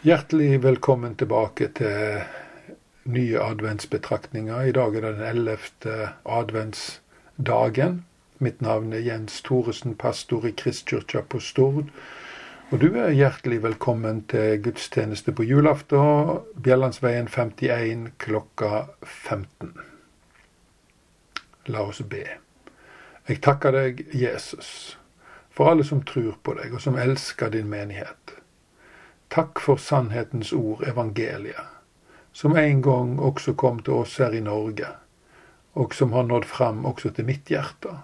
Hjertelig velkommen tilbake til nye adventsbetraktninger. I dag er det den ellevte adventsdagen. Mitt navn er Jens Thoresen, pastor i Kristkirka på Stord. Og du er hjertelig velkommen til gudstjeneste på julaften, Bjellandsveien 51 klokka 15. La oss be. Jeg takker deg, Jesus, for alle som tror på deg, og som elsker din menighet. Takk for sannhetens ord, evangeliet, som en gang også kom til oss her i Norge, og som har nådd fram også til mitt hjerte.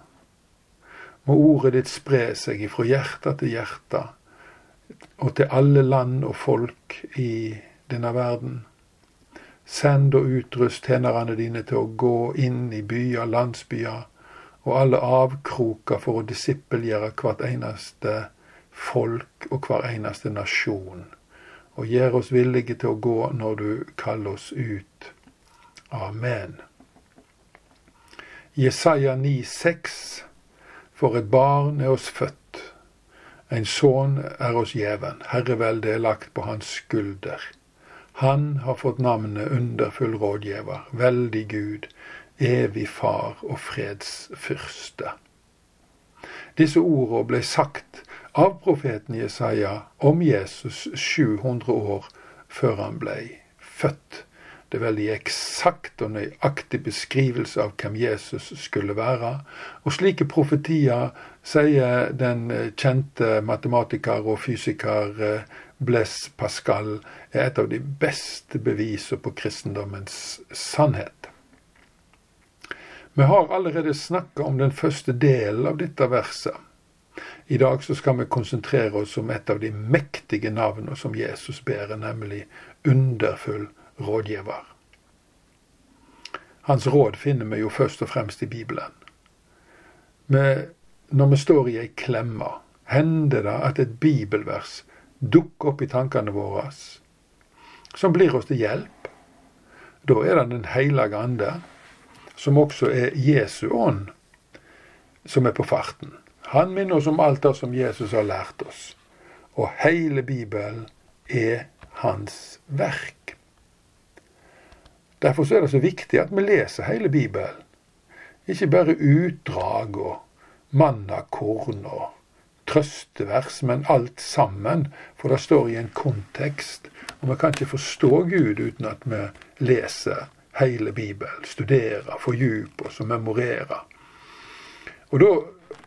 Må ordet ditt spre seg ifra hjerte til hjerte, og til alle land og folk i denne verden. Send og utrust tjenerne dine til å gå inn i byer, landsbyer og alle avkroker for å disippelgjøre hvert eneste folk og hver eneste nasjon og gjør oss villige til å gå når du kaller oss ut. Amen. Jesaja 9,6 For et barn er oss født, en sønn er oss gjeven, herreveldet er lagt på hans skulder. Han har fått navnet Underfull rådgiver, veldig Gud, evig far og fredsfyrste. Disse ordene ble sagt av profeten Jesaja om Jesus 700 år før han ble født. Det er veldig eksakt og nøyaktig beskrivelse av hvem Jesus skulle være. Og slike profetier, sier den kjente matematiker og fysiker eh, Blaise Pascal, er et av de beste bevisene på kristendommens sannhet. Vi har allerede snakka om den første delen av dette verset. I dag så skal vi konsentrere oss om et av de mektige navnene som Jesus bærer, nemlig underfull rådgiver. Hans råd finner vi jo først og fremst i Bibelen. Men når vi står i ei klemme, hender det at et bibelvers dukker opp i tankene våre som blir oss til hjelp. Da er det Den hellige ande, som også er Jesu ånd, som er på farten. Han minner oss om alt det som Jesus har lært oss. Og hele Bibelen er hans verk. Derfor er det så viktig at vi leser hele Bibelen. Ikke bare utdrag og mannakorn og trøstevers, men alt sammen. For det står i en kontekst. Og vi kan ikke forstå Gud uten at vi leser hele Bibelen. Studerer, fordyper oss og memorerer. Og da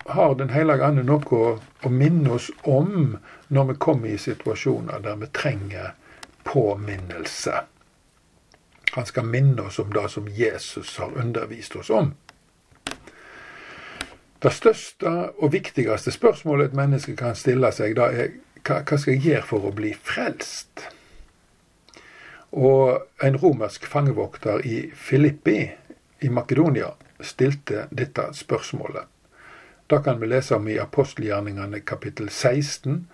har Den hellige ande noe å, minne oss om når vi kommer i situasjoner der vi trenger påminnelse. Han skal minne oss om det som Jesus har undervist oss om. Det største og viktigste spørsmålet et menneske kan stille seg, da er hva skal jeg gjøre for å bli frelst? Og en romersk fangevokter i Filippi i Makedonia stilte dette spørsmålet. Det kan vi lese om i apostelgjerningene kapittel 16.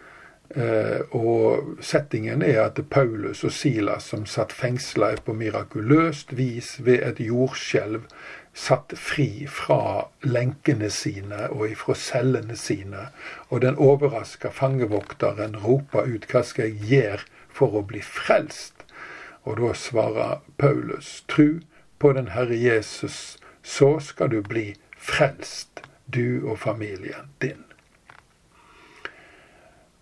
Eh, og settingen er at Paulus og Silas, som satt fengsla på mirakuløst vis ved et jordskjelv, satt fri fra lenkene sine og ifra cellene sine. Og den overraska fangevokteren roper ut 'Hva skal jeg gjøre for å bli frelst?' Og da svarer Paulus, 'Tru på den Herre Jesus, så skal du bli frelst' du og familien din.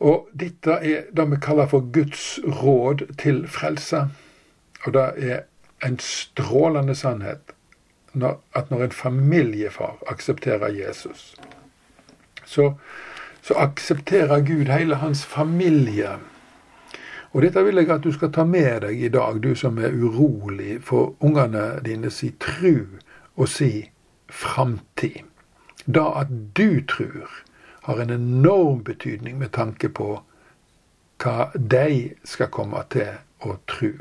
Og dette er det vi kaller for Guds råd til frelse. Og det er en strålende sannhet at når en familiefar aksepterer Jesus, så, så aksepterer Gud hele hans familie. Og dette vil jeg at du skal ta med deg i dag, du som er urolig for ungene dine si tru og si framtid. Da at du tror, har en enorm betydning med tanke på hva de skal komme til å tro.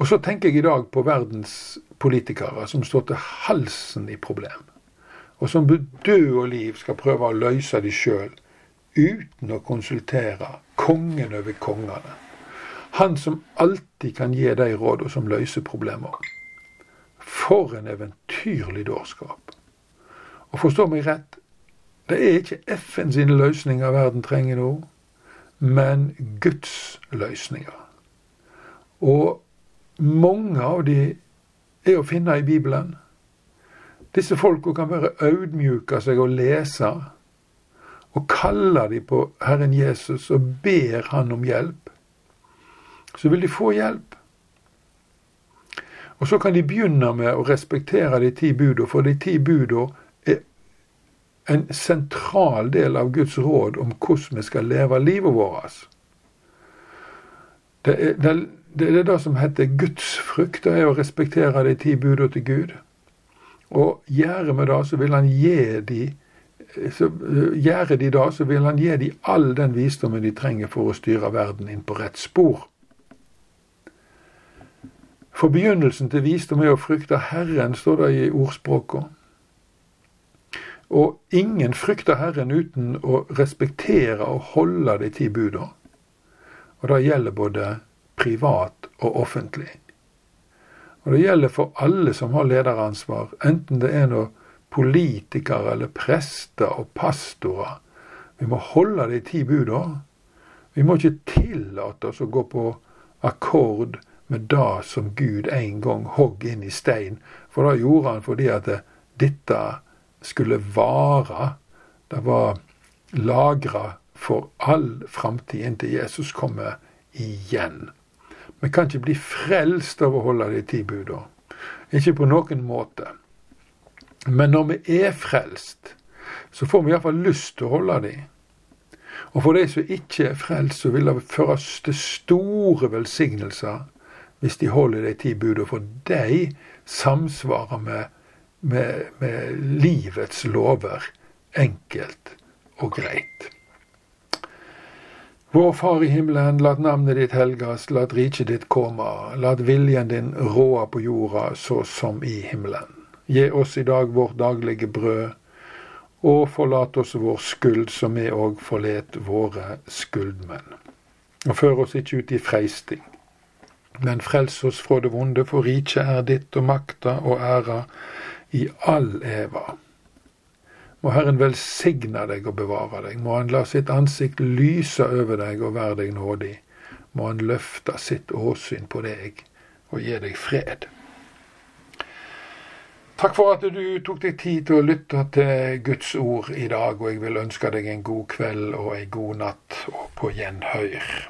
Og så tenker jeg i dag på verdens politikere som står til halsen i problem, og som død og liv skal prøve å løse de sjøl, uten å konsultere kongen over kongene. Han som alltid kan gi de rådene som løser problemer. For en eventyrlig dårskap. Og forstå meg rett, det er ikke FN sine løsninger verden trenger nå, men Guds løsninger. Og mange av de er å finne i Bibelen. Disse folka kan bare audmjuke seg og lese, og kaller de på Herren Jesus og ber Han om hjelp. Så vil de få hjelp. Og så kan de begynne med å respektere de ti budene, for de ti er en sentral del av Guds råd om hvordan vi skal leve livet vårt. Det er det, det, er det som heter gudsfrykt, det er å respektere de ti budene til Gud. Og gjør vi det, så vil han gi de så gjør de det, så vil han gi de all den visdommen de trenger for å styre verden inn på rett spor. For begynnelsen til visdom er å frykte Herren, står det i ordspråket. Og ingen frykter Herren uten å respektere og holde de ti budene. Og det gjelder både privat og offentlig. Og det gjelder for alle som har lederansvar, enten det er noe politikere eller prester og pastorer. Vi må holde de ti budene. Vi må ikke tillate oss å gå på akkord med det som Gud en gang hogg inn i stein. For det gjorde han fordi at dette skulle vare. Det var lagra for all framtid inntil Jesus kommer igjen. Vi kan ikke bli frelst av å holde de ti buda. Ikke på noen måte. Men når vi er frelst, så får vi iallfall lyst til å holde de. Og for de som ikke er frelst, så vil det føres til store velsignelser hvis de holder de ti buda, for de samsvarer med, med, med livets lover enkelt og greit. Vår Far i himmelen, lat navnet ditt helgas, lat riket ditt komme, lat viljen din råde på jorda så som i himmelen. Gi oss i dag vårt daglige brød, og forlat oss vår skyld, som vi òg forlet våre skyldmenn. Og før oss ikke ut i freisting, men frels oss fra det vonde, for riket er ditt, og makta og æra i all eva. Må Herren velsigne deg og bevare deg. Må Han la sitt ansikt lyse over deg og være deg nådig. Må Han løfte sitt åsyn på deg og gi deg fred. Takk for at du tok deg tid til å lytte til Guds ord i dag, og jeg vil ønske deg en god kveld og en god natt og på gjenhør.